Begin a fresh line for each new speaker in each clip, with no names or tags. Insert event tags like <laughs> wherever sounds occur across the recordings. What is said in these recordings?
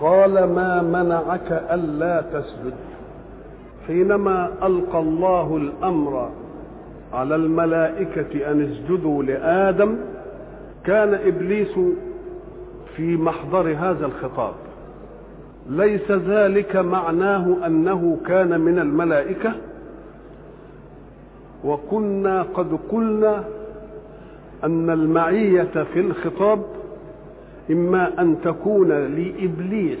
قال ما منعك ألا تسجد. حينما ألقى الله الأمر على الملائكة أن اسجدوا لآدم كان إبليس في محضر هذا الخطاب. ليس ذلك معناه أنه كان من الملائكة؟ وكنا قد قلنا أن المعية في الخطاب إما أن تكون لإبليس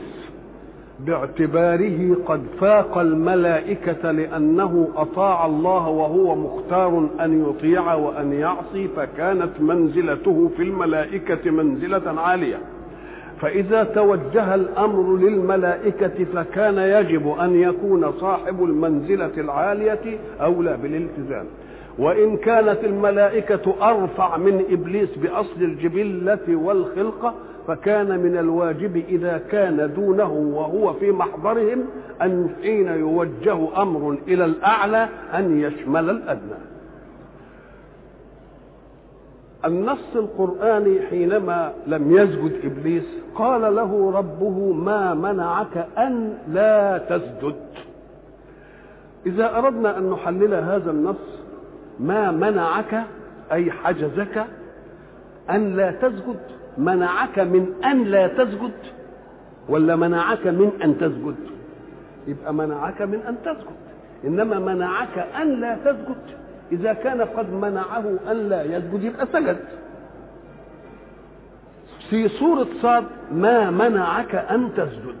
باعتباره قد فاق الملائكة لأنه أطاع الله وهو مختار أن يطيع وأن يعصي فكانت منزلته في الملائكة منزلة عالية. فإذا توجه الأمر للملائكة فكان يجب أن يكون صاحب المنزلة العالية أولى بالالتزام. وإن كانت الملائكة أرفع من إبليس بأصل الجبلة والخلقة فكان من الواجب إذا كان دونه وهو في محضرهم أن حين يوجه أمر إلى الأعلى أن يشمل الأدنى. النص القرآني حينما لم يسجد إبليس قال له ربه ما منعك أن لا تسجد. إذا أردنا أن نحلل هذا النص ما منعك أي حجزك أن لا تسجد؟ منعك من أن لا تسجد ولا منعك من أن تسجد. يبقى منعك من أن تسجد. إنما منعك أن لا تسجد. إذا كان قد منعه أن لا يسجد يبقى سجد. في سورة صاد ما منعك أن تسجد.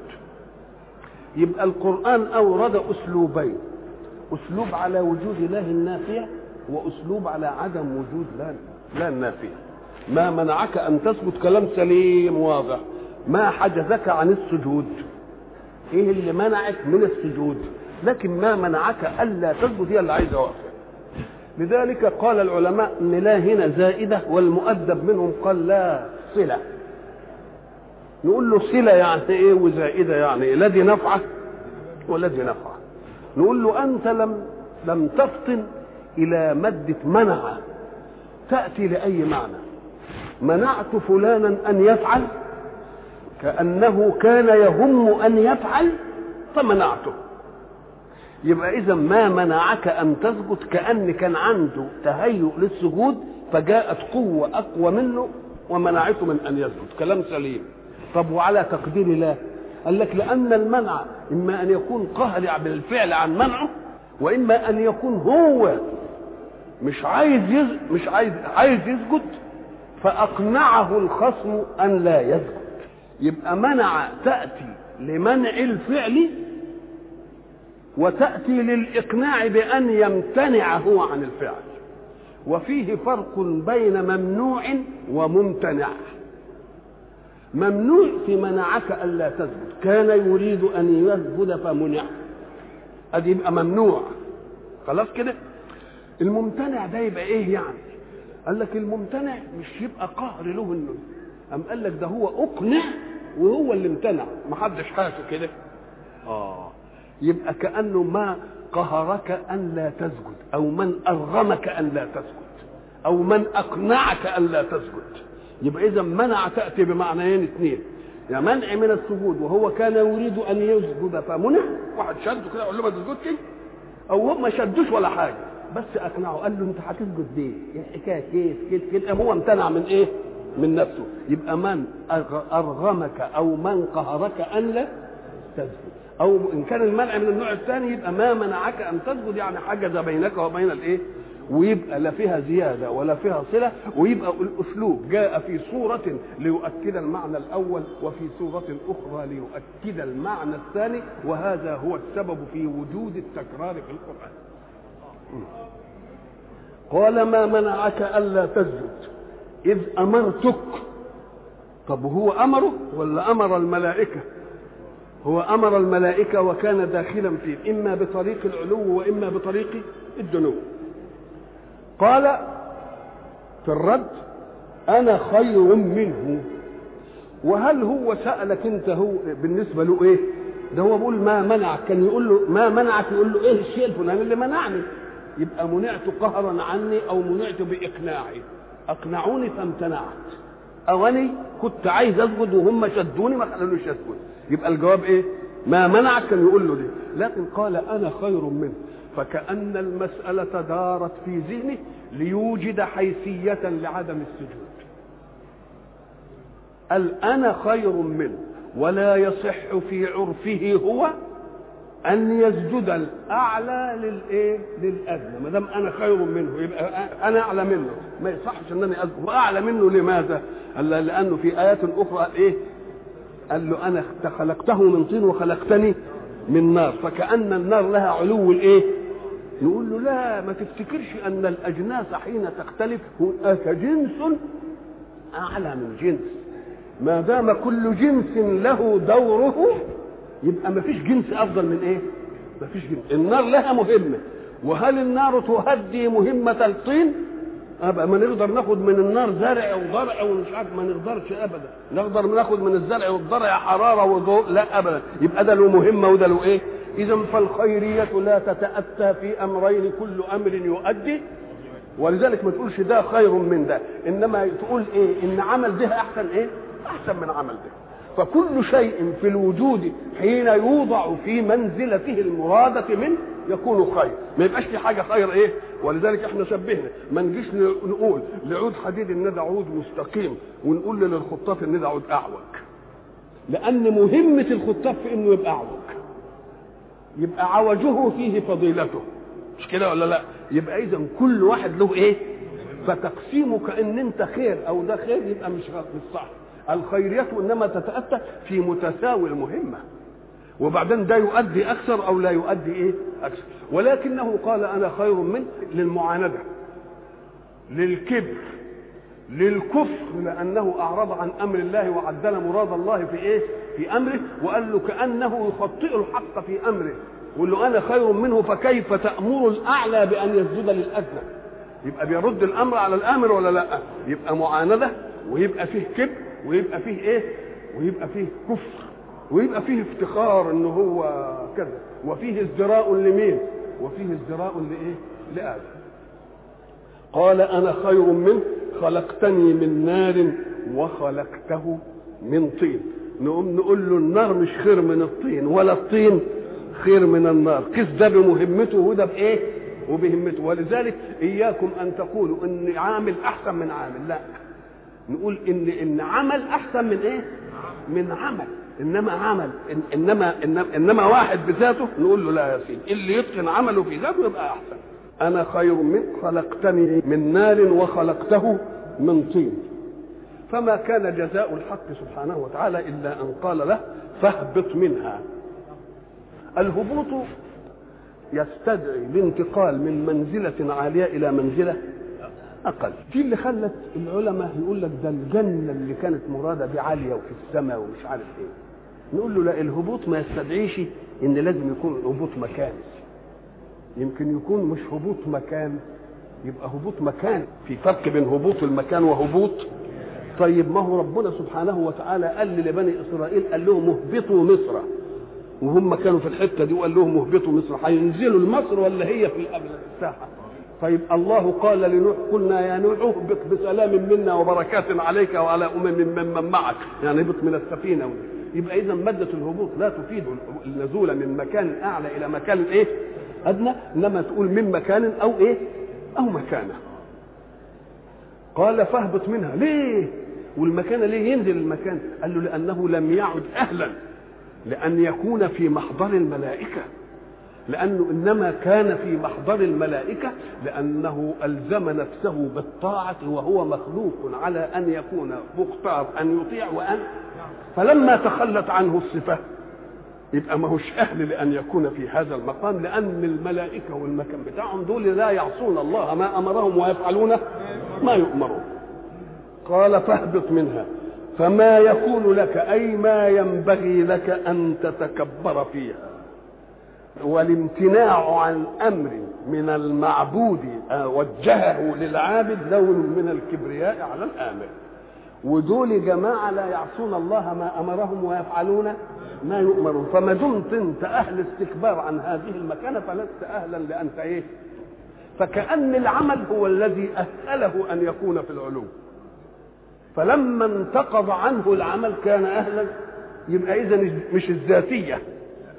يبقى القرآن أورد أسلوبين. أسلوب على وجود الله النافية وأسلوب على عدم وجود لا النافية. ما منعك أن تسجد كلام سليم واضح. ما حجزك عن السجود. إيه اللي منعك من السجود؟ لكن ما منعك ألا تسجد هي اللي عايزه واقفه لذلك قال العلماء إن لا هنا زائدة والمؤدب منهم قال لا صلة. نقول له صلة يعني إيه وزائدة يعني إيه لا دي نفعه نقول له أنت لم لم تفطن إلى مادة منع. تأتي لأي معنى؟ منعت فلانا أن يفعل؟ كأنه كان يهم أن يفعل فمنعته. يبقى إذا ما منعك أن تسجد كان كان عنده تهيؤ للسجود فجاءت قوة أقوى منه ومنعته من أن يسجد. كلام سليم. طب وعلى تقدير الله؟ قال لك لأن المنع إما أن يكون قهر بالفعل عن منعه وإما أن يكون هو مش عايز يز... مش عايز عايز يسجد فأقنعه الخصم أن لا يسجد يبقى منع تأتي لمنع الفعل وتأتي للإقناع بأن يمتنع هو عن الفعل. وفيه فرق بين ممنوع وممتنع. ممنوع في منعك ألا تسجد كان يريد أن يسجد فمنع. أدي يبقى ممنوع. خلاص كده؟ الممتنع ده يبقى إيه يعني؟ قال لك الممتنع مش يبقى قهر له إنه أم قال لك ده هو أقنع وهو اللي امتنع. محدش حاسه كده. آه. يبقى كأنه ما قهرك أن لا تسجد أو من أرغمك أن لا تسجد أو من أقنعك أن لا تسجد. يبقى إذا منع تأتي بمعنيين اثنين يا منع من السجود وهو كان يريد أن يسجد فمنع. واحد شده كده يقول له ما تسجدش. أو هو ما شدوش ولا حاجة. بس أقنعه قال له أنت هتسجد ليه؟ الحكاية كيف كيف كده هو امتنع من إيه؟ من نفسه. يبقى من أرغمك أو من قهرك أن لا تسجد. أو إن كان المنع من النوع الثاني يبقى ما منعك أن تسجد يعني حجز بينك وبين الإيه؟ ويبقى لا فيها زيادة ولا فيها صلة. ويبقى الأسلوب جاء في صورة ليؤكد المعنى الأول وفي صورة أخرى ليؤكد المعنى الثاني وهذا هو السبب في وجود التكرار في القرآن. قال ما منعك ألا تسجد إذ أمرتك. طب هو أمره ولا أمر الملائكة؟ هو أمر الملائكة وكان داخلا فيه إما بطريق العلو وإما بطريق الدنو. قال في الرد أنا خير منه. وهل هو سألك أنت هو بالنسبة له إيه؟ ده هو بيقول ما منعك كان يقول له ما منعك يقول له إيه الشيء الفلاني اللي منعني؟ يبقى منعت قهرا عني أو منعت بإقناعي. أقنعوني فامتنعت. أو اني كنت عايز أسجد وهم شدوني ما خلونيش أسجد. يبقى الجواب إيه؟ ما منعك كان يقول له دي. لكن قال أنا خير منه. فكأن المسألة دارت في ذهنه ليوجد حيثية لعدم السجود. قال أنا خير منه. ولا يصح في عرفه هو أن يسجد الأعلى للإيه؟ للأدنى ما دام أنا خير منه يبقى أنا أعلى منه ما يصحش أنني أسجد وأعلى منه لماذا؟ قال لأنه في آيات أخرى قال إيه؟ قال له أنا خلقته من طين وخلقتني من نار فكأن النار لها علو الإيه؟ نقول له لا ما تفتكرش أن الأجناس حين تختلف هناك جنس أعلى من جنس ما دام كل جنس له دوره يبقى ما فيش جنس أفضل من إيه؟ ما فيش جنس. النار لها مهمة. وهل النار تهدي مهمة الطين؟ أبقى ما نقدر ناخد من النار زرع وضرع ومش عارف ما نقدرش ابدا. نقدر ناخد من الزرع والضرع حرارة وضوء؟ لا ابدا. يبقى ده له مهمة وده له إيه؟ اذا فالخيرية لا تتأتى في أمرين كل أمر يؤدي. ولذلك ما تقولش ده خير من ده. إنما تقول إيه؟ إن عمل ده أحسن إيه؟ أحسن من عمل ده. فكل شيء في الوجود حين يوضع في منزلته المرادة منه يكون خير. ما يبقاش في حاجة خير إيه؟ ولذلك إحنا شبهنا. ما نجيش نقول لعود حديد إن ده عود مستقيم ونقول للخطاف إن ده عود أعوج. لأن مهمة الخطاف في إنه يبقى أعوج. يبقى عوجه فيه فضيلته. مش كده ولا لأ؟ يبقى إذا كل واحد له إيه؟ فتقسيمه كان أنت خير أو ده خير يبقى مش مش صح. الخيرية إنما تتأتى في متساوي المهمة. وبعدين ده يؤدي أكثر أو لا يؤدي إيه؟ أكثر. ولكنه قال أنا خير منه للمعاندة للكبر للكفر لأنه أعرض عن أمر الله وعدل مراد الله في إيه؟ في أمره وقال له كأنه يخطئ الحق في أمره. يقول له أنا خير منه فكيف تأمر الأعلى بأن يسجد للأدنى؟ يبقى بيرد الأمر على الآمر ولا لأ؟ يبقى معاندة ويبقى فيه كبر. ويبقى فيه إيه؟ ويبقى فيه كفر. ويبقى فيه افتخار إن هو كذا. وفيه ازدراء لمين؟ وفيه ازدراء لإيه؟ لآدم. قال أنا خير منه خلقتني من نار وخلقته من طين. نقوم نقول له النار مش خير من الطين ولا الطين خير من النار. قس ده بمهمته وده بإيه؟ وبهمته. ولذلك إياكم أن تقولوا ان عامل أحسن من عامل. لا. نقول إن إن عمل أحسن من إيه؟ من عمل. إنما عمل إن إنما انما, إنما واحد بذاته نقول له لا يا سيدي. اللي يتقن عمله في ذاته يبقى أحسن. أنا خير من خلقتني من نار وخلقته من طين. فما كان جزاء الحق سبحانه وتعالى إلا أن قال له فاهبط منها. الهبوط يستدعي الانتقال من منزلة عالية إلى منزلة أقل. دي اللي خلت العلماء يقول لك ده الجنة اللي كانت مرادة بعالية وفي السماء ومش عارف إيه. نقول له لا الهبوط ما يستدعيش إن لازم يكون هبوط مكان. يمكن يكون مش هبوط مكان يبقى هبوط مكان. في فرق بين هبوط المكان وهبوط. طيب ما هو ربنا سبحانه وتعالى قال لبني إسرائيل قال لهم اهبطوا مصر. وهم كانوا في الحتة دي وقال لهم اهبطوا مصر. هينزلوا لمصر ولا هي في الساحه طيب الله قال لنوح قلنا يا نوح اهبط بسلام منا وبركات عليك وعلى أمم ممن معك. يعني اهبط من السفينة. يبقى إذا مادة الهبوط لا تفيد النزول من مكان أعلى إلى مكان إيه؟ أدنى إنما تقول من مكان أو إيه؟ أو مكانة. قال فاهبط منها. ليه؟ والمكان ليه ينزل المكان؟ قال له لأنه لم يعد أهلا. لأن يكون في محضر الملائكة. لأنه إنما كان في محضر الملائكة لأنه ألزم نفسه بالطاعة وهو مخلوق على أن يكون مختار أن يطيع وان فلما تخلت عنه الصفة يبقى ما هوش أهل لأن يكون في هذا المقام لأن الملائكة والمكان بتاعهم دول لا يعصون الله ما أمرهم ويفعلون ما يؤمرون. قال فاهبط منها. فما يكون لك أي ما ينبغي لك أن تتكبر فيها. والامتناع عن أمر من المعبود وجهه للعابد لون من الكبرياء على الآمر. ودول جماعة لا يعصون الله ما أمرهم ويفعلون ما يؤمرون. فما دمت أنت أهل استكبار عن هذه المكانة فلست أهلا لأنت إيه؟ فكأن العمل هو الذي أهله أن يكون في العلو فلما انتقض عنه العمل كان أهلا يبقى إذا مش الذاتية.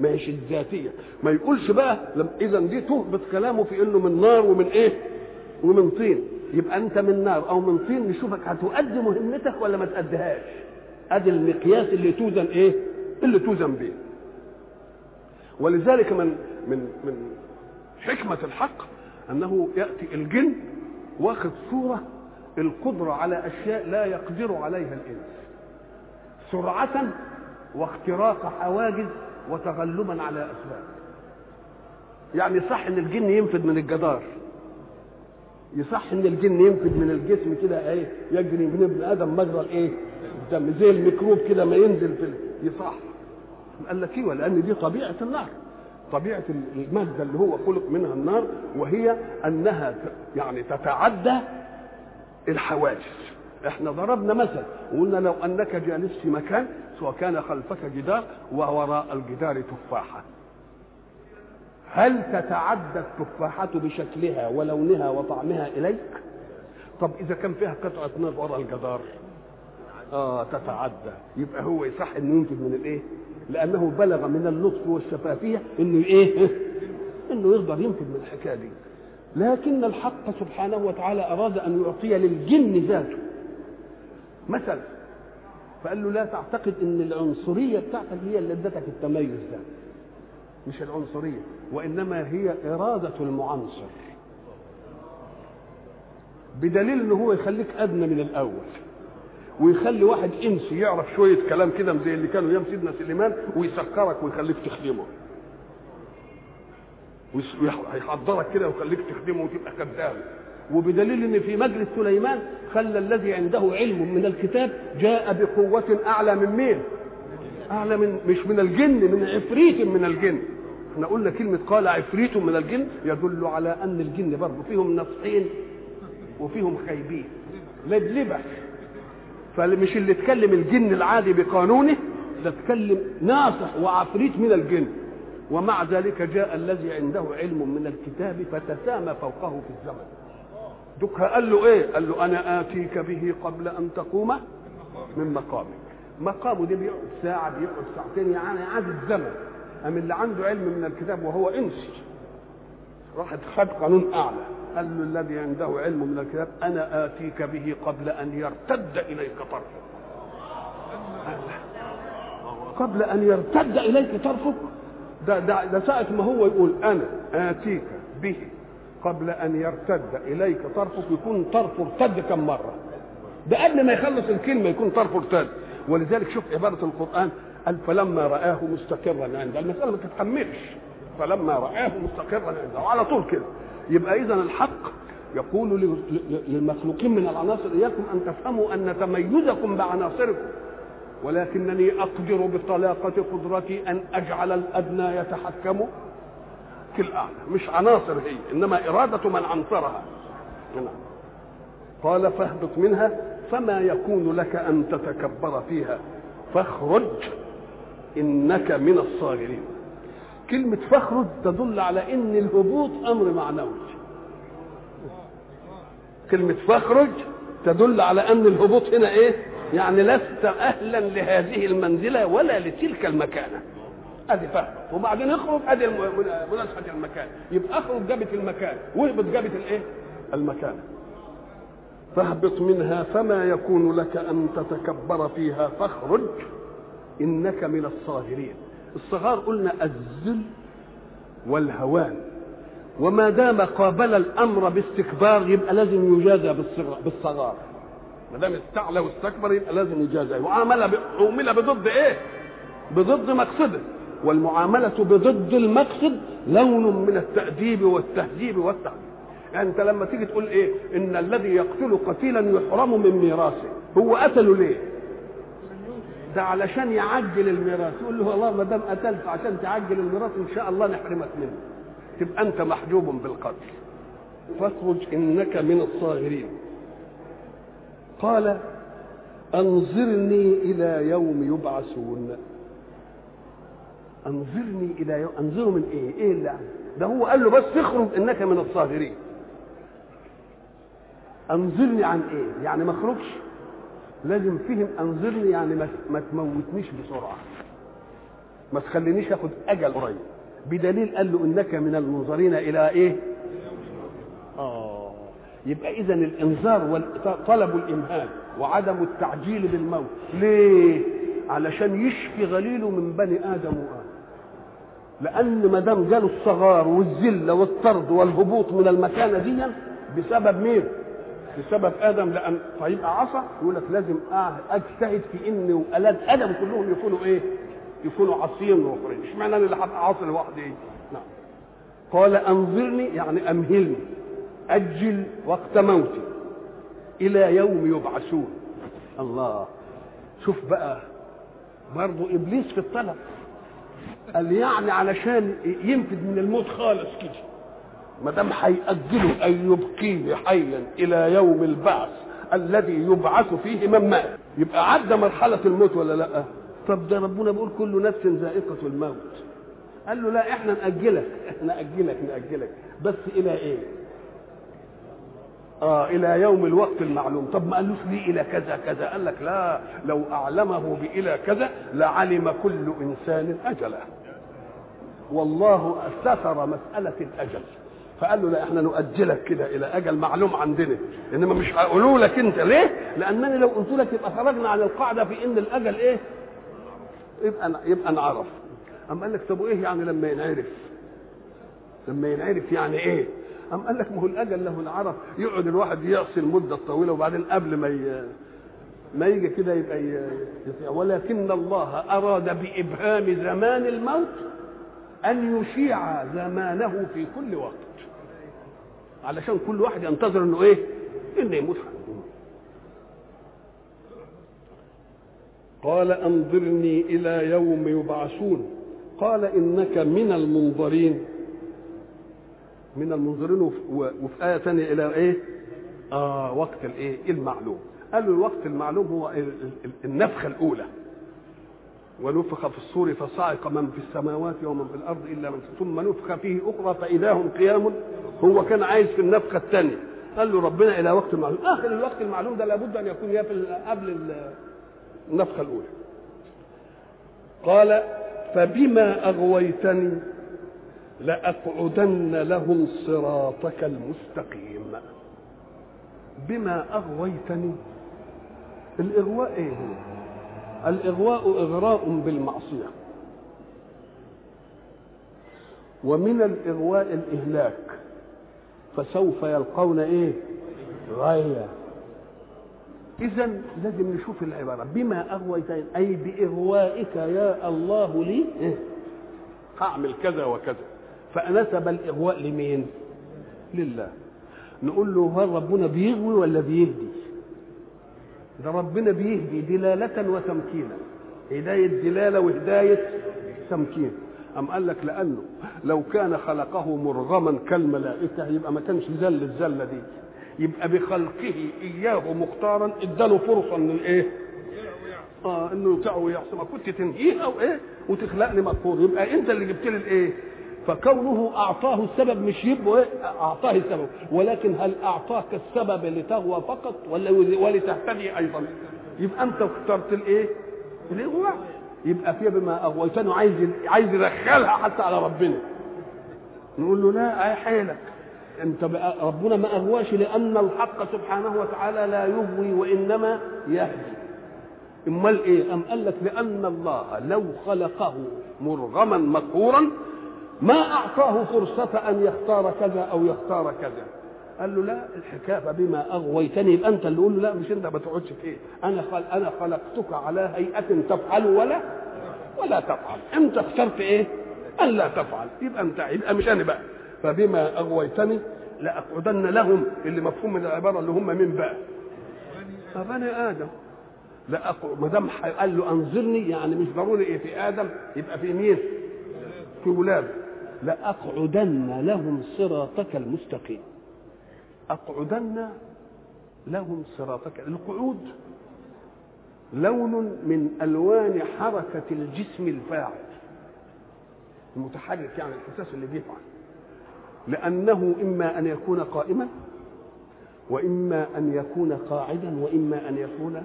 مش الذاتية. ما يقولش بقى إذا دي تهبط كلامه في إنه من نار ومن إيه؟ ومن طين. يبقى أنت من نار أو من طين نشوفك هتؤدي مهمتك ولا ما تأديهاش أدي المقياس اللي توزن إيه؟ اللي توزن به ولذلك من من من حكمة الحق أنه يأتي الجن واخذ صورة القدرة على أشياء لا يقدر عليها الإنس. سرعة واختراق حواجز وتغلبا على أسباب. يعني صح إن الجن ينفذ من الجدار. يصح إن الجن ينفذ من الجسم كده إيه يجري من ابن آدم مجرى الايه الدم زي الميكروب كده ما ينزل في يصح. قال لك أيوه لأن دي طبيعة النار. طبيعة المادة اللي هو خلق منها النار وهي أنها يعني تتعدى الحواجز. إحنا ضربنا مثل وقلنا لو أنك جالس في مكان سواء كان خلفك جدار ووراء الجدار تفاحة هل تتعدى التفاحة بشكلها ولونها وطعمها إليك؟ طب إذا كان فيها قطعة نار وراء الجدار آه تتعدى يبقى هو يصح إنه ينتج من الإيه؟ لأنه بلغ من اللطف والشفافية إنه إيه؟ <laughs> إنه يقدر ينتج من الحكاية دي لكن الحق سبحانه وتعالى أراد أن يعطي للجن ذاته مثلا فقال له لا تعتقد إن العنصرية بتاعتك هي اللي ادتك التميز ده. مش العنصرية وإنما هي إرادة المعنصر بدليل ان هو يخليك أدنى من الأول ويخلي واحد إنسي يعرف شوية كلام كده زي اللي كانوا أيام سيدنا سليمان ويسكرك ويخليك تخدمه. ويحضرك كده ويخليك تخدمه وتبقى خدام وبدليل إن في مجلس سليمان خلى الذي عنده علم من الكتاب جاء بقوة أعلى من مين؟ أعلى من مش من الجن من عفريت من الجن. إحنا قلنا كلمة قال عفريت من الجن يدل على أن الجن برضه فيهم نصحين وفيهم خايبين. لبلبة فمش اللي تكلم الجن العادي بقانونه ده تكلم ناصح وعفريت من الجن. ومع ذلك جاء الذي عنده علم من الكتاب فتسامى فوقه في الزمن. دك قال له إيه؟ قال له أنا آتيك به قبل أن تقوم من مقامك. مقامه ده بيقعد ساعة بيقعد ساعتين. يعني عاد الزمن. أم اللي عنده علم من الكتاب وهو انسي راح خد قانون أعلى. قال له الذي عنده علم من الكتاب أنا آتيك به قبل أن يرتد إليك طرفك. قبل أن يرتد إليك طرفك. ده ده, ده ساعة ما هو يقول أنا آتيك به. قبل أن يرتد إليك. طرفك يكون طرفه ارتد كم مرة. ده قبل ما يخلص الكلمة يكون طرفه ارتد. ولذلك شوف عبارة القرآن قال فلما رآه مستقرا عنده المسألة ما تتحملش. فلما رآه مستقرا عنده على طول كده. يبقى إذا الحق يقول للمخلوقين من العناصر إياكم أن تفهموا أن تميزكم بعناصركم. ولكنني أقدر بطلاقة قدرتي أن أجعل الأدنى يتحكم. في الأعلى مش عناصر هي إنما إرادة من عنصرها قال فاهبط منها فما يكون لك أن تتكبر فيها. فاخرج إنك من الصاغرين. كلمة فاخرج تدل على إن الهبوط أمر معنوي. كلمة فاخرج تدل على أن الهبوط هنا إيه؟ يعني لست أهلا لهذه المنزلة ولا لتلك المكانة. أدي فاهمة وبعدين اخرج أدي مناسبة المكان. يبقى اخرج جابت المكان. واهبط جابت الإيه؟ المكان. فاهبط منها فما يكون لك أن تتكبر فيها. فاخرج. إنك من الصاغرين. الصغار قلنا الذل والهوان. وما دام قابل الأمر باستكبار يبقى لازم يجازى بالصغار. ما دام استعلى واستكبر يبقى لازم يجازى. وعمل عمل بضد إيه؟ بضد مقصده. والمعاملة بضد المقصد لون من التأديب والتهذيب والتعذيب يعني انت لما تيجي تقول إيه؟ إن الذي يقتل قتيلا يحرم من ميراثه. هو قتله ليه؟ ده علشان يعجل الميراث. يقول له والله ما دام قتلت عشان تعجل الميراث إن شاء الله نحرمك منه. تبقى أنت محجوب بالقتل. فاخرج إنك من الصاغرين. قال أنظرني إلى يوم يبعثون. أنظرني إلى يوم انظره من إيه؟ إيه اللي ده هو قال له بس اخرج إنك من الصاغرين أنظرني عن إيه؟ يعني ما أخرجش؟ لازم فهم أنظرني يعني ما, تموتنيش بسرعة. ما تخلينيش آخد أجل قريب. بدليل قال له إنك من المنظرين إلى إيه؟ آه. يبقى إذا الإنذار وطلب الإمهال وعدم التعجيل بالموت. ليه؟ علشان يشفي غليله من بني آدم وآدم. لأن ما دام جاله الصغار والذله والطرد والهبوط من المكانة دي بسبب مين؟ بسبب آدم. لأن فيبقى عصى يقول لك لازم أجتهد في إن أولاد آدم كلهم يكونوا إيه؟ يكونوا عاصيين واخرين اشمعنى أنا اللي هبقى عاصي لوحدي؟ إيه نعم. قال أنظرني يعني أمهلني. أجل وقت موتي. إلى يوم يبعثون. الله. شوف بقى برضه إبليس في الطلب. قال يعني علشان ينفذ من الموت خالص كده ما دام هيأجله أن يبقيه حيا إلى يوم البعث الذي يبعث فيه من مات يبقى عدى مرحلة الموت ولا لأ؟ طب ده ربنا بيقول كل نفس ذائقة الموت قال له لا إحنا نأجلك نأجلك نأجلك بس إلى إيه؟ آه إلى يوم الوقت المعلوم طب ما قالوش ليه إلى كذا كذا قال لك لا لو أعلمه بإلى كذا لعلم كل إنسان أجله والله ستر مسألة الأجل فقال له لا إحنا نؤجلك كده إلى أجل معلوم عندنا إنما مش هقولوا لك أنت ليه؟ لأنني لو قلت لك يبقى خرجنا عن القاعدة في إن الأجل إيه؟ يبقى يبقى نعرف. أما قال لك طب وإيه يعني لما ينعرف؟ لما ينعرف يعني إيه؟ أم قال لك ما هو الأجل له انعرف يقعد الواحد يعصي المده الطويله وبعدين قبل ما ي... ما يجي كده يبقى ي... ولكن الله أراد بإبهام زمان الموت أن يشيع زمانه في كل وقت. علشان كل واحد ينتظر إنه إيه؟ إنه يموت قال أنظرني إلى يوم يبعثون. قال إنك من المنظرين. من المنظرين وفي آية ثانية إلى إيه؟ آه وقت الإيه؟ المعلوم. قالوا الوقت المعلوم هو النفخة الأولى. ونفخ في الصور فصعق من في السماوات ومن في الأرض إلا من ثم نفخ فيه أخرى فإذا هم قيام هو كان عايز في النفخة الثانية قال له ربنا إلى وقت معلوم آخر الوقت المعلوم ده لابد أن يكون قبل النفخة الأولى قال فبما أغويتني لأقعدن لهم صراطك المستقيم. بما أغويتني. الإغواء إيه هو؟ الإغواء إغراء بالمعصية. ومن الإغواء الإهلاك. فسوف يلقون إيه؟ غاية إذا لازم نشوف العبارة. بما أغويتين أي بإغوائك يا الله لي. إيه؟ هعمل كذا وكذا. فنسب الإغواء لمين؟ لله. نقول له هل ربنا بيغوي ولا بيهدي؟ ده ربنا بيهدي دلالة وتمكينا. هداية دلالة وهداية تمكين. أم قال لك لأنه لو كان خلقه مرغما كالملائكة يبقى ما كانش زل الزلة دي. يبقى بخلقه إياه مختارا إداله فرصة إنه إيه؟ آه إنه يطيع ويعصي ما كنت تنهيه أو إيه؟ وتخلقني مغفور يبقى أنت اللي جبت لي الإيه؟ فكونه أعطاه السبب مش يبقى أعطاه السبب ولكن هل أعطاك السبب لتغوى فقط ولا ولتهتدي أيضا؟ يبقى أنت اخترت الإيه؟ الاغواء يبقى فيها بما اغويتني عايز عايز يدخلها حتى على ربنا. نقول له لا أي حيلك. أنت ربنا ما أغواش لأن الحق سبحانه وتعالى لا يغوي وإنما يهدي. أمال إيه؟ أم قال لك لأن الله لو خلقه مرغما مقهورا ما أعطاه فرصة أن يختار كذا أو يختار كذا. قال له لا الحكاية بما أغويتني. يبقى أنت اللي قول له لا مش أنت ما تقعدش في إيه؟ أنا خل... أنا خلقتك على هيئة تفعل ولا ولا تفعل. أنت اخترت إيه؟ أن لا تفعل. يبقى أنت يبقى مش أنا بقى. فبما أغويتني لأقعدن لهم اللي مفهوم من العبارة اللي هم من بقى. بني آدم. لا ما دام قال له أنظرني يعني مش ضروري إيه في آدم يبقى في مين؟ في ولاد. لأقعدن لهم صراطك المستقيم. أقعدن لهم صراطك. القعود لون من ألوان حركة الجسم الفاعل. المتحرك يعني الحساس اللي بيفعل. لأنه إما أن يكون قائما وإما أن يكون قاعدا وإما أن يكون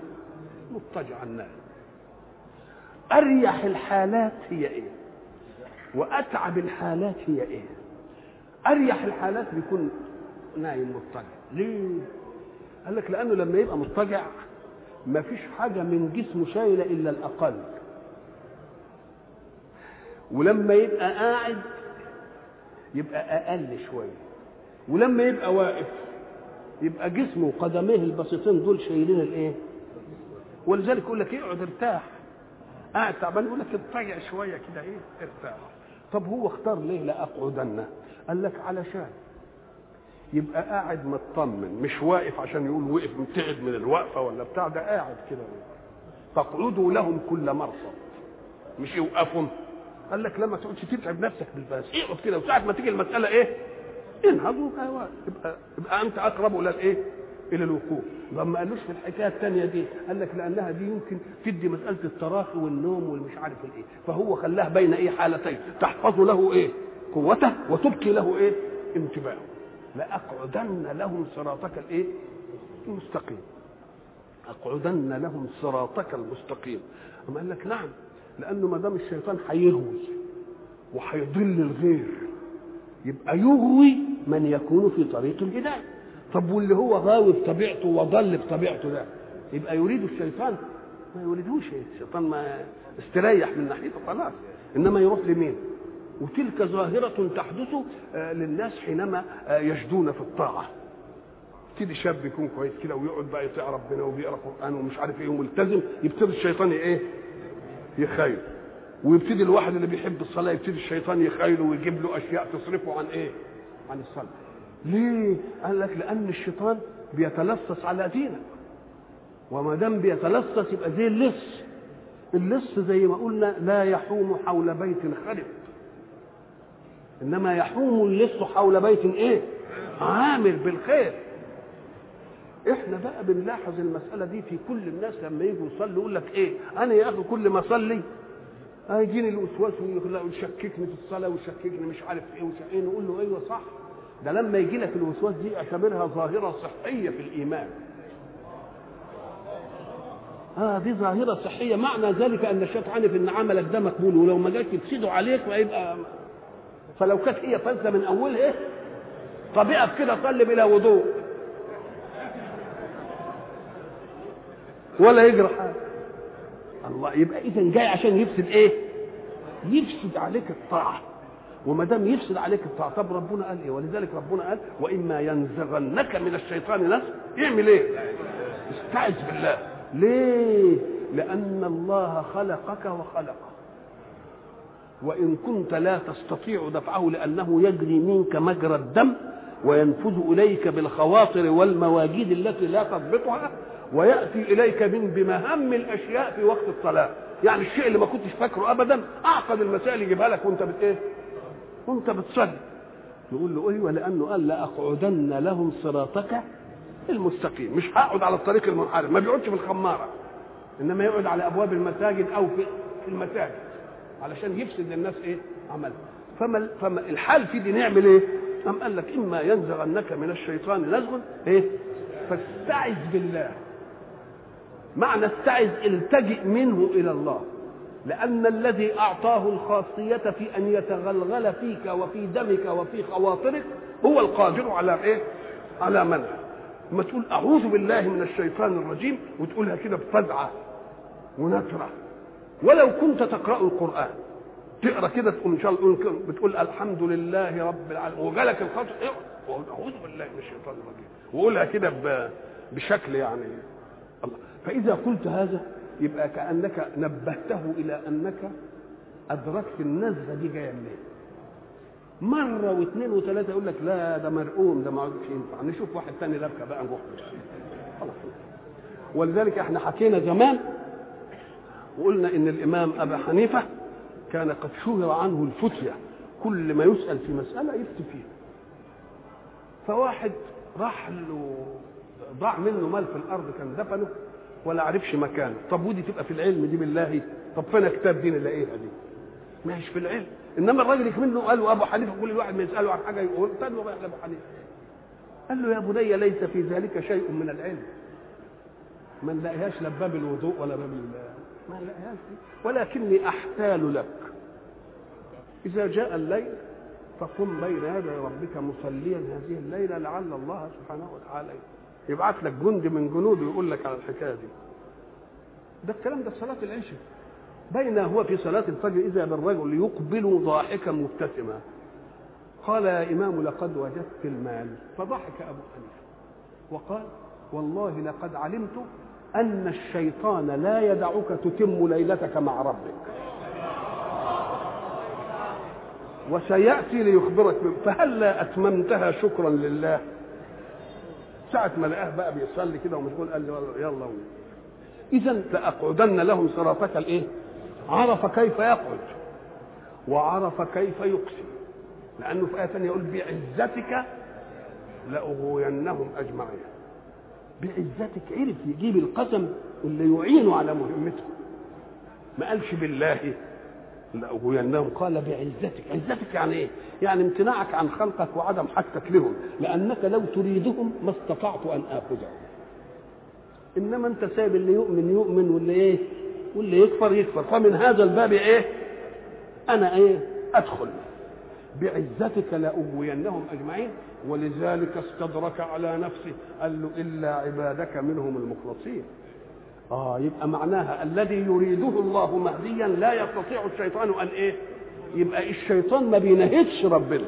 مضطجعا. نائم أريح الحالات هي إيه؟ وأتعب الحالات هي إيه؟ أريح الحالات بيكون نايم مضطجع. ليه؟ قال لك لأنه لما يبقى مضطجع ما فيش حاجة من جسمه شايلة إلا الأقل. ولما يبقى قاعد يبقى أقل شوية. ولما يبقى واقف يبقى جسمه وقدميه البسيطين دول شايلين الإيه؟ ولذلك يقول لك اقعد ارتاح. قاعد تعبان يقول لك اضطجع شوية كده إيه؟ ارتاح. طب هو اختار ليه لاقعدن قال لك علشان. يبقى قاعد مطمن مش واقف عشان يقول وقف متعب من الوقفة ولا بتاع ده قاعد كده. فاقعدوا لهم كل مرصد مش يوقفهم قال لك لما تقعدش تتعب نفسك بالباس اقعد كده وساعة ما تيجي المسألة إيه؟ انهض يبقى, يبقى أنت أقرب إلى الإيه؟ إلى الوقوف طب ما قالوش في الحكاية الثانية دي قال لك لأنها دي يمكن تدي مسألة التراخي والنوم والمش عارف الإيه. فهو خلاها بين إيه حالتين تحفظ له إيه؟ قوته وتبقي له إيه؟ انتباهه. لأقعدن لهم صراطك الإيه؟ المستقيم. أقعدن لهم صراطك المستقيم. أما قال لك نعم لأنه ما دام الشيطان هيغوي وهيضل الغير يبقى يغوي من يكون في طريق الهدايه طب واللي هو غاوي بطبيعته وضل بطبيعته ده يبقى يريد الشيطان ما يريدوش الشيطان ما استريح من ناحيته خلاص إنما يروح لمين وتلك ظاهرة تحدث للناس حينما يجدون في الطاعة يبتدي شاب يكون كويس كده ويقعد بقى يطيع ربنا وبيقرأ قرآن ومش عارف إيه وملتزم يبتدي الشيطان إيه؟ يخيل ويبتدي الواحد اللي بيحب الصلاة يبتدي الشيطان يخيله ويجيب له أشياء تصرفه عن إيه؟ عن الصلاة. ليه؟ قال لك لأن الشيطان بيتلصص على دينك. وما دام بيتلصص يبقى زي اللص. اللص زي ما قلنا لا يحوم حول بيت خرب. إنما يحوم اللص حول بيت إيه؟ عامر بالخير. إحنا بقى بنلاحظ المسألة دي في كل الناس لما يجوا يصلوا يقول لك إيه أنا يا أخي كل ما أصلي هيجيني الوسواس ويشككني في الصلاة ويشككني مش عارف إيه وشقيه نقول له أيوه صح ده لما يجي لك الوسواس دي اعتبرها ظاهرة صحية في الإيمان. آه دي ظاهرة صحية. معنى ذلك أن الشيخ عارف إن عملك ده مقبول ولو ما جاش يفسده عليك فيبقى فلو كانت هي فاسده من أولها إيه؟ طب اقف كده صلي بلا وضوء. ولا يجرى حاجة الله يبقى اذا جاي عشان يفسد إيه؟ يفسد عليك الطاعة. وما دام يفسد عليك طب ربنا قال إيه؟ ولذلك ربنا قال وإما ينزغنك من الشيطان نزغ اعمل إيه؟ استعذ بالله. ليه؟ لأن الله خلقك وخلقه. وإن كنت لا تستطيع دفعه لأنه يجري منك مجرى الدم وينفذ إليك بالخواطر والمواجيد التي لا تضبطها ويأتي إليك من بمهام الأشياء في وقت الصلاة. يعني الشيء اللي ما كنتش فاكره ابدا. أعقد المسائل يجيبها لك وأنت بت إيه؟ وانت بتصلي يقول له أيوه لأنه قال لأقعدن لهم صراطك المستقيم. مش هقعد على الطريق المنحرف ما بيقعدش في الخمارة. إنما يقعد على أبواب المساجد أو في المساجد علشان يفسد الناس إيه؟ عملها فما فما الحال في دي نعمل إيه؟ أم قال لك إما ينزغنك من الشيطان نزغ إيه؟ فاستعذ بالله. معنى استعذ التجئ منه إلى الله. لأن الذي أعطاه الخاصية في أن يتغلغل فيك وفي دمك وفي خواطرك هو القادر على إيه؟ على منع. ما تقول أعوذ بالله من الشيطان الرجيم وتقولها كده بفزعة ونكرة ولو كنت تقرأ القرآن تقرأ كده تقول إن شاء الله بتقول الحمد لله رب العالمين. وجالك الخطر أعوذ بالله من الشيطان الرجيم. وقولها كده بشكل يعني الله. فإذا قلت هذا يبقى كأنك نبهته إلى أنك أدركت النزغة دي جاية منين. مرة واثنين وثلاثة يقول لك لا ده مرقوم ده ما عادش ينفع نشوف واحد ثاني لبكه بقى نروح خلاص. ولذلك إحنا حكينا زمان وقلنا إن الإمام أبا حنيفة كان قد شهر عنه الفتية. كل ما يسأل في مسألة يفتي فيها. فواحد راح له ضاع منه مال في الأرض كان دفنه. ولا عرفش مكانه طب ودي تبقى في العلم دي بالله؟ طب فين كتاب دين الاقيها دي. ماشي في العلم. إنما الراجل منه قال له أبو حنيفة كل واحد ما يسأله عن حاجة يقول استنى رايح لابو حنيفة. قال له يا بني ليس في ذلك شيء من العلم. ما نلاقيهاش لا باب الوضوء ولا باب ما نلاقيهاش ولكني أحتال لك. إذا جاء الليل فقم بين يدي ربك مصليا هذه الليلة لعل الله سبحانه وتعالى يبعث لك جند من جنوده يقول لك على الحكاية دي. ده الكلام ده في صلاة العشاء. بين هو في صلاة الفجر إذا بالرجل يقبل ضاحكا مبتسما. قال يا إمام لقد وجدت المال. فضحك أبو حنيفة. وقال والله لقد علمت أن الشيطان لا يدعك تتم ليلتك مع ربك. وسيأتي ليخبرك. فهلا أتممتها شكرا لله؟ ساعة ما لقاه بقى بيصلي كده ومشغول قال له يلا إذا لأقعدن لهم صراطك الإيه؟ عرف كيف يقعد وعرف كيف يقسم. لأنه في آية ثانية يقول بعزتك لأغوينهم أجمعين. بعزتك عرف يجيب القسم اللي يعينه على مهمته. ما قالش بالله لأغوينهم قال بعزتك. عزتك يعني إيه؟ يعني امتناعك عن خلقك وعدم حاجتك لهم. لأنك لو تريدهم ما استطعت أن آخذهم. إنما أنت سايب اللي يؤمن يؤمن واللي إيه؟ واللي يكفر يكفر. فمن هذا الباب إيه؟ أنا إيه؟ أدخل. بعزتك لأغوينهم أجمعين. ولذلك استدرك على نفسه. قال له إلا عبادك منهم المخلصين. آه يبقى معناها الذي يريده الله مهديا لا يستطيع الشيطان أن إيه؟ يبقى الشيطان ما بيناهضش ربنا.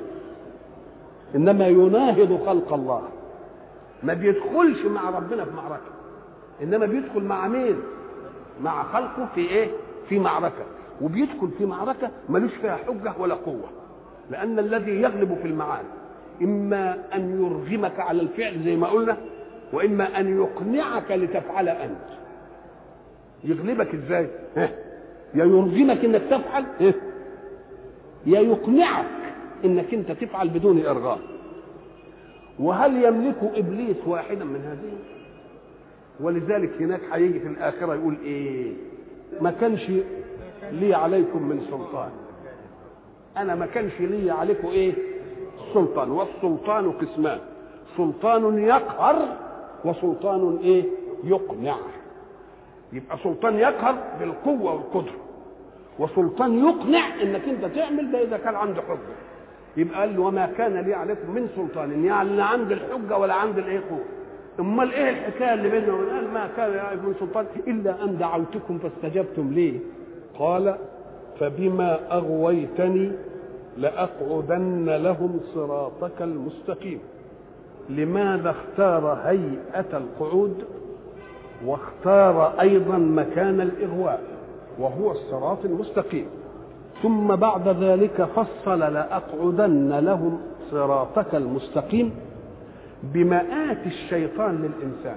إنما يناهض خلق الله. ما بيدخلش مع ربنا في معركة. إنما بيدخل مع مين؟ مع خلقه في إيه؟ في معركة. وبيدخل في معركة ملوش فيها حجة ولا قوة. لأن الذي يغلب في المعارك إما أن يرغمك على الفعل زي ما قلنا وإما أن يقنعك لتفعل أنت. يغلبك إزاي؟ يا يرغمك إنك تفعل؟ يا يقنعك إنك أنت تفعل بدون ارغام وهل يملك إبليس واحدا من هذه؟ ولذلك هناك هيجي في الآخرة يقول إيه؟ ما كانش لي عليكم من سلطان. أنا ما كانش لي عليكم إيه؟ سلطان. والسلطان قسمان. سلطان يقهر وسلطان إيه؟ يقنع يبقى سلطان يقهر بالقوة والقدرة. وسلطان يقنع إنك أنت تعمل ده إذا كان عنده حجة. يبقى قال له وما كان لي عليكم من سلطان يعني لا عندي الحجة ولا عندي الإيه قوة. أمال إيه الحكاية اللي بيننا وبين قال ما كان لي من سلطان؟ إلا أن دعوتكم فاستجبتم لي. قال فبما أغويتني لأقعدن لهم صراطك المستقيم. لماذا اختار هيئة القعود؟ واختار أيضا مكان الإغواء وهو الصراط المستقيم. ثم بعد ذلك فصل لأقعدن لهم صراطك المستقيم بمآت الشيطان للإنسان.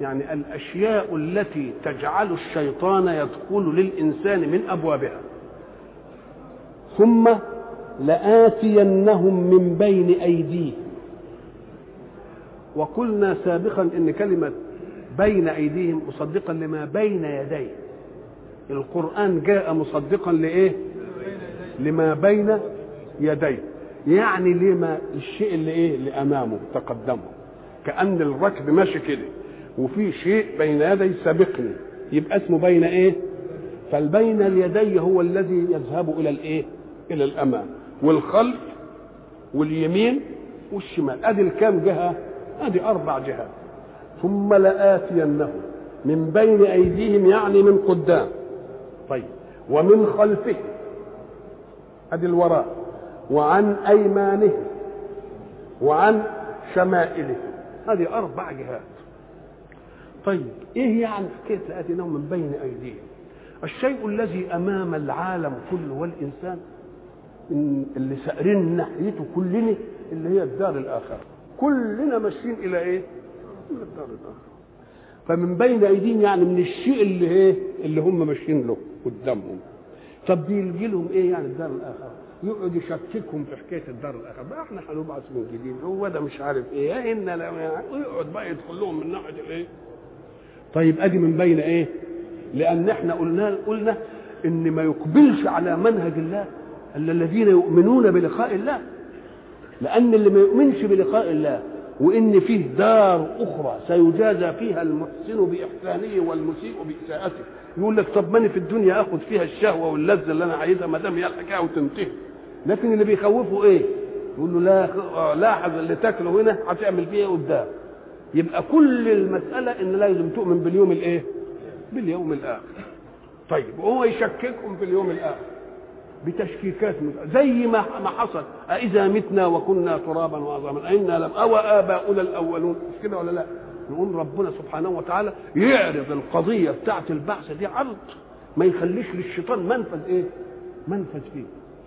يعني الأشياء التي تجعل الشيطان يدخل للإنسان من أبوابها. ثم لآتينهم من بين أيديهم وقلنا سابقا إن كلمة بين أيديهم مصدقا لما بين يديه. القرآن جاء مصدقا لإيه؟ لما بين يديه. يعني لما الشيء اللي إيه؟ اللي أمامه تقدمه. كأن الركب ماشي كده وفي شيء بين يدي سابقني يبقى اسمه بين إيه؟ فالبين اليدي هو الذي يذهب إلى الإيه؟ إلى الأمام. والخلف واليمين والشمال. أدي الكام جهة؟ أدي أربع جهات. ثم لآتينهم. من بين أيديهم يعني من قدام. طيب. ومن خلفهم ادي الوراء. وعن ايمانهم وعن شمائلهم هذه أربع جهات. طيب. إيه يعني حكاية لآتينهم من بين أيديهم؟ الشيء الذي أمام العالم كله والإنسان اللي سائرين ناحيته كلنا اللي هي الدار الآخرة. كلنا ماشيين إلى إيه؟ فمن بين أيديهم يعني من الشيء اللي إيه؟ اللي هم ماشيين له قدامهم. طب دي يجي لهم إيه يعني الدار الاخره يقعد يشككهم في حكاية الدار الاخره بقى إحنا هنبعث من جديد هو ده مش عارف إيه. ان ويقعد بقى يدخل لهم من ناحية الإيه؟ طيب أدي من بين إيه؟ لأن إحنا قلنا قلنا إن ما يقبلش على منهج الله إلا الذين يؤمنون بلقاء الله. لأن اللي ما يؤمنش بلقاء الله وإن فيه دار أخرى سيجازى فيها المحسن بإحسانه والمسيء بإساءته. يقول لك طب ماني في الدنيا اخد فيها الشهوة واللذة اللي أنا عايزها ما دام هي الحكاية وتنتهي. لكن اللي بيخوفه إيه؟ يقول له لا لاحظ اللي تاكله هنا هتعمل فيه إيه قدام؟ يبقى كل المسألة إن لازم تؤمن باليوم الإيه؟ باليوم الآخر. طيب وهو يشككهم في اليوم الآخر. بتشكيكات زي ما ما حصل. أإذا متنا وكنا ترابا وعظاما. أئنا لم أو آباؤنا الأولون. مش كده ولا لا؟ نقول ربنا سبحانه وتعالى يعرض القضية بتاعت البعث دي عرض. ما يخليش للشيطان منفذ إيه؟ منفذ فيه.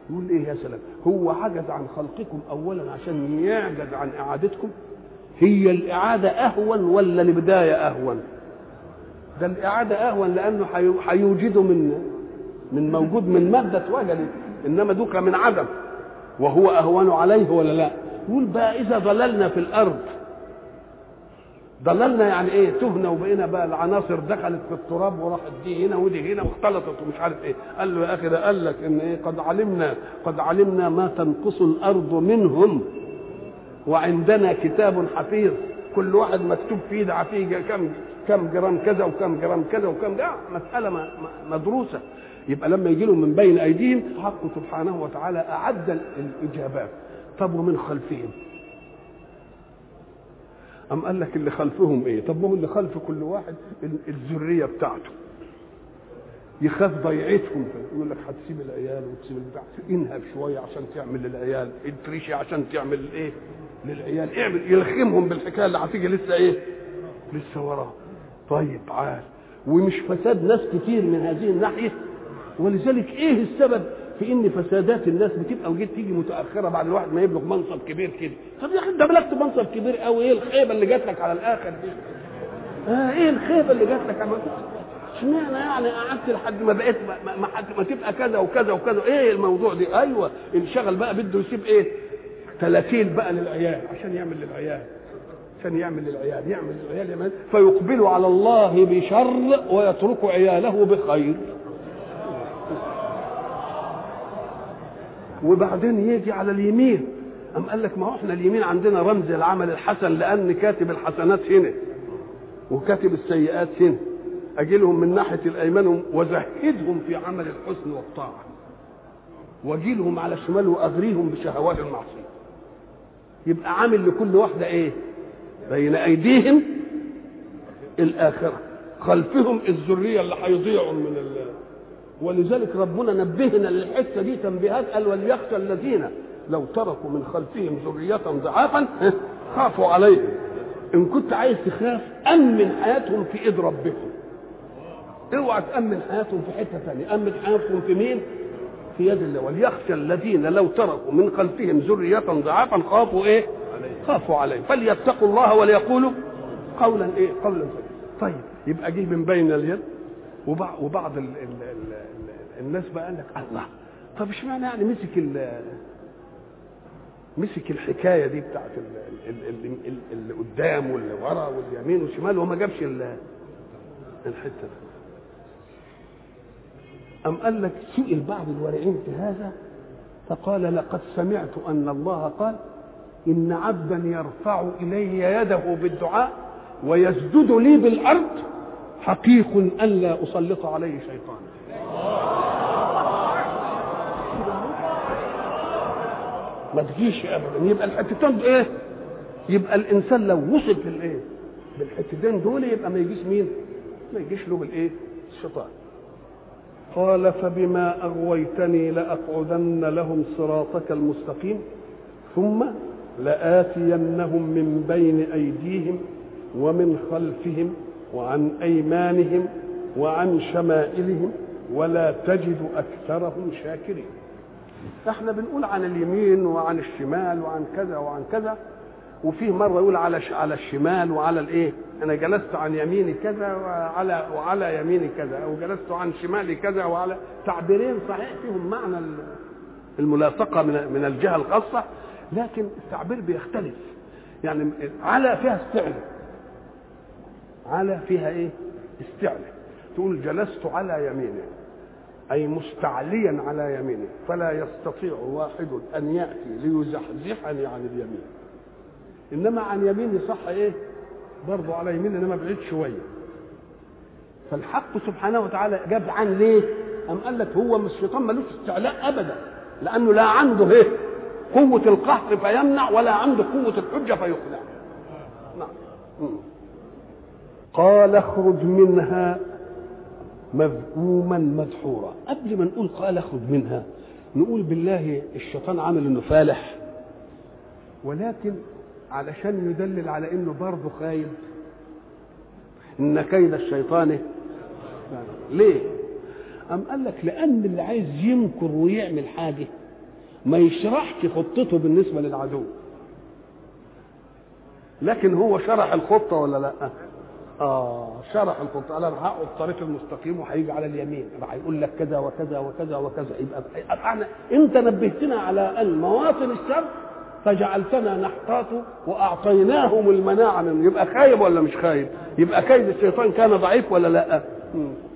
يقول إيه يا سلام؟ هو عجز عن خلقكم أولا عشان يعجز عن إعادتكم. هي الإعادة أهون ولا البداية أهون؟ ده الإعادة أهون لأنه هيوجده من من موجود من مادة اتوجدت إنما دوك من عدم. وهو أهون عليه ولا لا؟ يقول بقى إذا ضللنا في الأرض. ضللنا يعني إيه؟ تهنا وبقينا بقى العناصر دخلت في التراب وراحت دي هنا ودي هنا واختلطت ومش عارف إيه. قال له يا أخي ده قال لك إن إيه؟ قد علمنا قد علمنا ما تنقص الأرض منهم. وعندنا كتاب حفيظ كل واحد مكتوب فيه ده فيه كم كم جرام كذا وكم جرام كذا وكم ده مسألة مدروسة. يبقى لما يجي لهم من بين أيديهم حق سبحانه وتعالى أعد الإجابات. طب ومن خلفهم؟ أم قال لك اللي خلفهم إيه؟ طب ما هو اللي خلف كل واحد الذرية بتاعته. يخاف ضيعتهم. يقول لك هتسيب العيال وتسيب البتاع. انهب شوية عشان تعمل للعيال. اتريشي عشان تعمل إيه؟ للعيال. اعمل. يلخمهم بالحكاية اللي هتيجي لسه إيه؟ لسه وراه. طيب عال ومش فساد ناس كتير من هذه الناحية. ولذلك إيه السبب في إن فسادات الناس بتبقى وجيت تيجي متأخرة بعد الواحد ما يبلغ منصب كبير كده؟ طب يا أخي أنت بلغت منصب كبير قوي إيه الخيبة اللي جات لك على الآخر دي؟ آه إيه الخيبة اللي جات لك على اشمعنى يعني قعدت لحد ما بقيت ما, ما, ما تبقى كذا وكذا وكذا؟ إيه الموضوع دي؟ أيوه انشغل بقى بده يسيب إيه؟ تلاتين بقى للعيال عشان يعمل للعيال عشان يعمل للعيال يعمل للعيال يعمل فيقبل على الله بشر ويترك عياله بخير. وبعدين يجي على اليمين. أم قال لك ما إحنا اليمين عندنا رمز العمل الحسن لأن كاتب الحسنات هنا وكاتب السيئات هنا. أجي لهم من ناحية الأيمان وزهدهم في عمل الحسن والطاعة. وأجي لهم على الشمال وأغريهم بشهوات المعصية. يبقى عامل لكل واحدة إيه؟ بين أيديهم الآخرة. خلفهم الذرية اللي هيضيعوا من الله ولذلك ربنا نبهنا للحتة دي تنبيهات قال وليخشى الذين لو تركوا من خلفهم ذرية ضعافا خافوا عليهم. إن كنت عايز تخاف أمن حياتهم في إيد ربكم. اوعى تأمن حياتهم في حتة ثانية أمن حياتهم في مين؟ في يد الله. وليخشى الذين لو تركوا من خلفهم ذرية ضعافا خافوا إيه؟ خافوا عليهم. فليتقوا الله وليقولوا قولا إيه؟ قولا سديدا طيب يبقى جه من بين اليد. وبعض, وبعض ال ال ال الناس بقى قال لك الله. طب اشمعنى يعني مسك مسك الحكاية دي بتاعت اللي قدام واللي ورا واليمين والشمال وما جابش الحتة دي. أم قال لك سئل بعض الورعين في هذا؟ فقال لقد سمعت أن الله قال إن عبدا يرفع إلي يده بالدعاء ويسجد لي بالأرض حقيق ألا أسلط عليه شيطانا ما تجيش أبدا. يبقى الحتتين إيه يبقى الإنسان لو وصل في الايه بالحتتين دول يبقى ما يجيش مين؟ ما يجيش له بالإيه؟ الشيطان. قال فبما أغويتني لأقعدن لهم صراطك المستقيم ثم لآتينهم من بين أيديهم ومن خلفهم وعن أيمانهم وعن شمائلهم ولا تجد أكثرهم شاكرين. إحنا بنقول عن اليمين وعن الشمال وعن كذا وعن كذا وفيه مرة يقول على. على الشمال وعلى الإيه؟ أنا جلست عن يميني كذا وعلى وعلى يميني كذا أو جلست عن شمالي كذا وعلى تعبيرين صحيح فيهم معنى الملاصقة من من الجهة الخاصة لكن التعبير بيختلف. يعني على فيها استعلاء على فيها إيه؟ استعلاء تقول جلست على يمينه أي مستعليا على يمينه فلا يستطيع واحد أن يأتي ليزحزحني عن اليمين. إنما عن يميني صح إيه؟ برضه على يمين إنما بعيد شوية فالحق سبحانه وتعالى جاب عن ليه؟ أم قال لك هو مش الشيطان ملوش استعلاء أبدا. لأنه لا عنده إيه؟ قوة القهر فيمنع ولا عنده قوة الحجة فيقنع. نعم. قال اخرج منها مذءوما مدحورا قبل ما نقول قال اخرج منها نقول بالله الشيطان عامل إنه فالح. ولكن علشان يدلل على إنه برضه خايب إن كيد الشيطان. ليه؟ أم قال لك لأن اللي عايز يمكر ويعمل حاجة ما يشرحش خطته بالنسبة للعدو. لكن هو شرح الخطة ولا لأ؟ آه شرح أنا هقعد الطريق المستقيم وهيجي على اليمين. راح يقول لك كذا وكذا وكذا وكذا. يبقى إحنا أنت نبهتنا على أن مواطن الشر فجعلتنا نحتاط وأعطيناهم المناعة من يبقى خايب ولا مش خايب؟ يبقى كيد الشيطان كان ضعيف ولا لا؟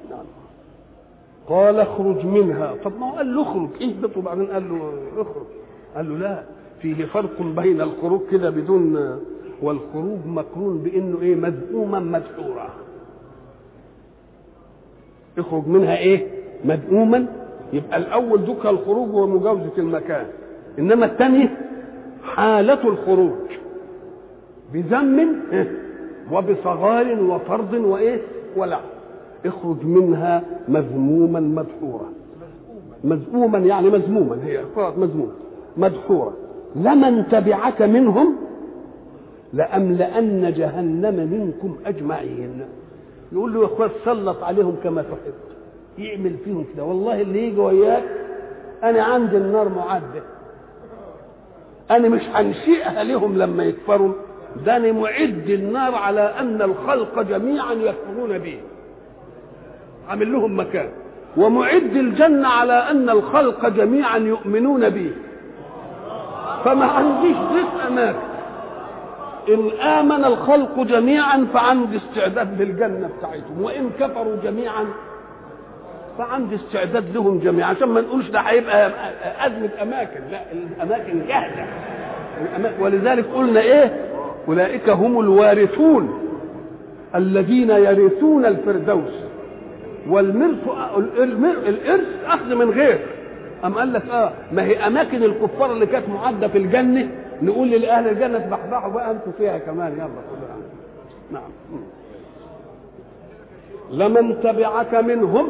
نعم. قال اخرج منها. طب ما هو قال له اخرج. اهبط وبعدين قال له اخرج. قال له لا فيه فرق بين الخروج كده بدون والخروج مقرون بإنه إيه؟ مذءوما مدحورا اخرج منها إيه؟ مذءوما. يبقى الأول ذكر الخروج ومجاوزه المكان. إنما الثاني حالة الخروج. بذم وبصغار وفرض وإيه؟ ولعن اخرج منها مذموما مدحورا مذموما يعني مذموما هي مذموما مدحورا لمن تبعك منهم لأملأن جهنم منكم أجمعين. يقول له يا اخوات سلط عليهم كما تحب. يعمل فيهم كده. والله اللي يجي وياك أنا عندي النار معدة. أنا مش هنشئها لهم لما يكفروا. ده أنا معد النار على أن الخلق جميعا يكفرون به. عامل لهم مكان. ومعد الجنة على أن الخلق جميعا يؤمنون به. فما عنديش ضيق أماكن إن آمن الخلق جميعا فعندي استعداد للجنة بتاعتهم وإن كفروا جميعا فعندي استعداد لهم جميعا. عشان ما نقولش ده هيبقى أزمة أماكن لا الأماكن جاهزة. ولذلك قلنا إيه؟ أولئك هم الوارثون الذين يرثون الفردوس. والمرث الإرث أخذ من غير. أم قال لك آه ما هي أماكن الكفار اللي كانت معدة في الجنة؟ نقول لأهل الجنة تبحبحوا بقى أنتوا فيها كمان يلا كلها نعم لمن تبعك منهم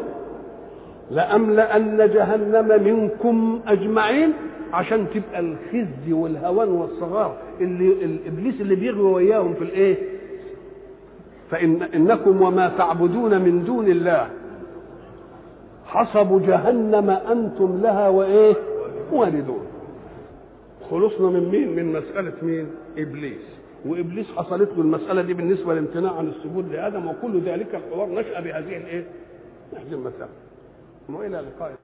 لأملأن جهنم منكم أجمعين عشان تبقى الخزي والهوان والصغار اللي الإبليس اللي بيغوي وياهم في الإيه؟ فإن إنكم وما تعبدون من دون الله حصب جهنم أنتم لها وإيه؟ واردون خلصنا من مين؟ من مسألة مين؟ إبليس وإبليس حصلت له المسألة دي بالنسبة للامتناع عن السجود لآدم وكل ذلك الحوار نشأ بهذه الإيه؟ هذه المسألة وإلى اللقاء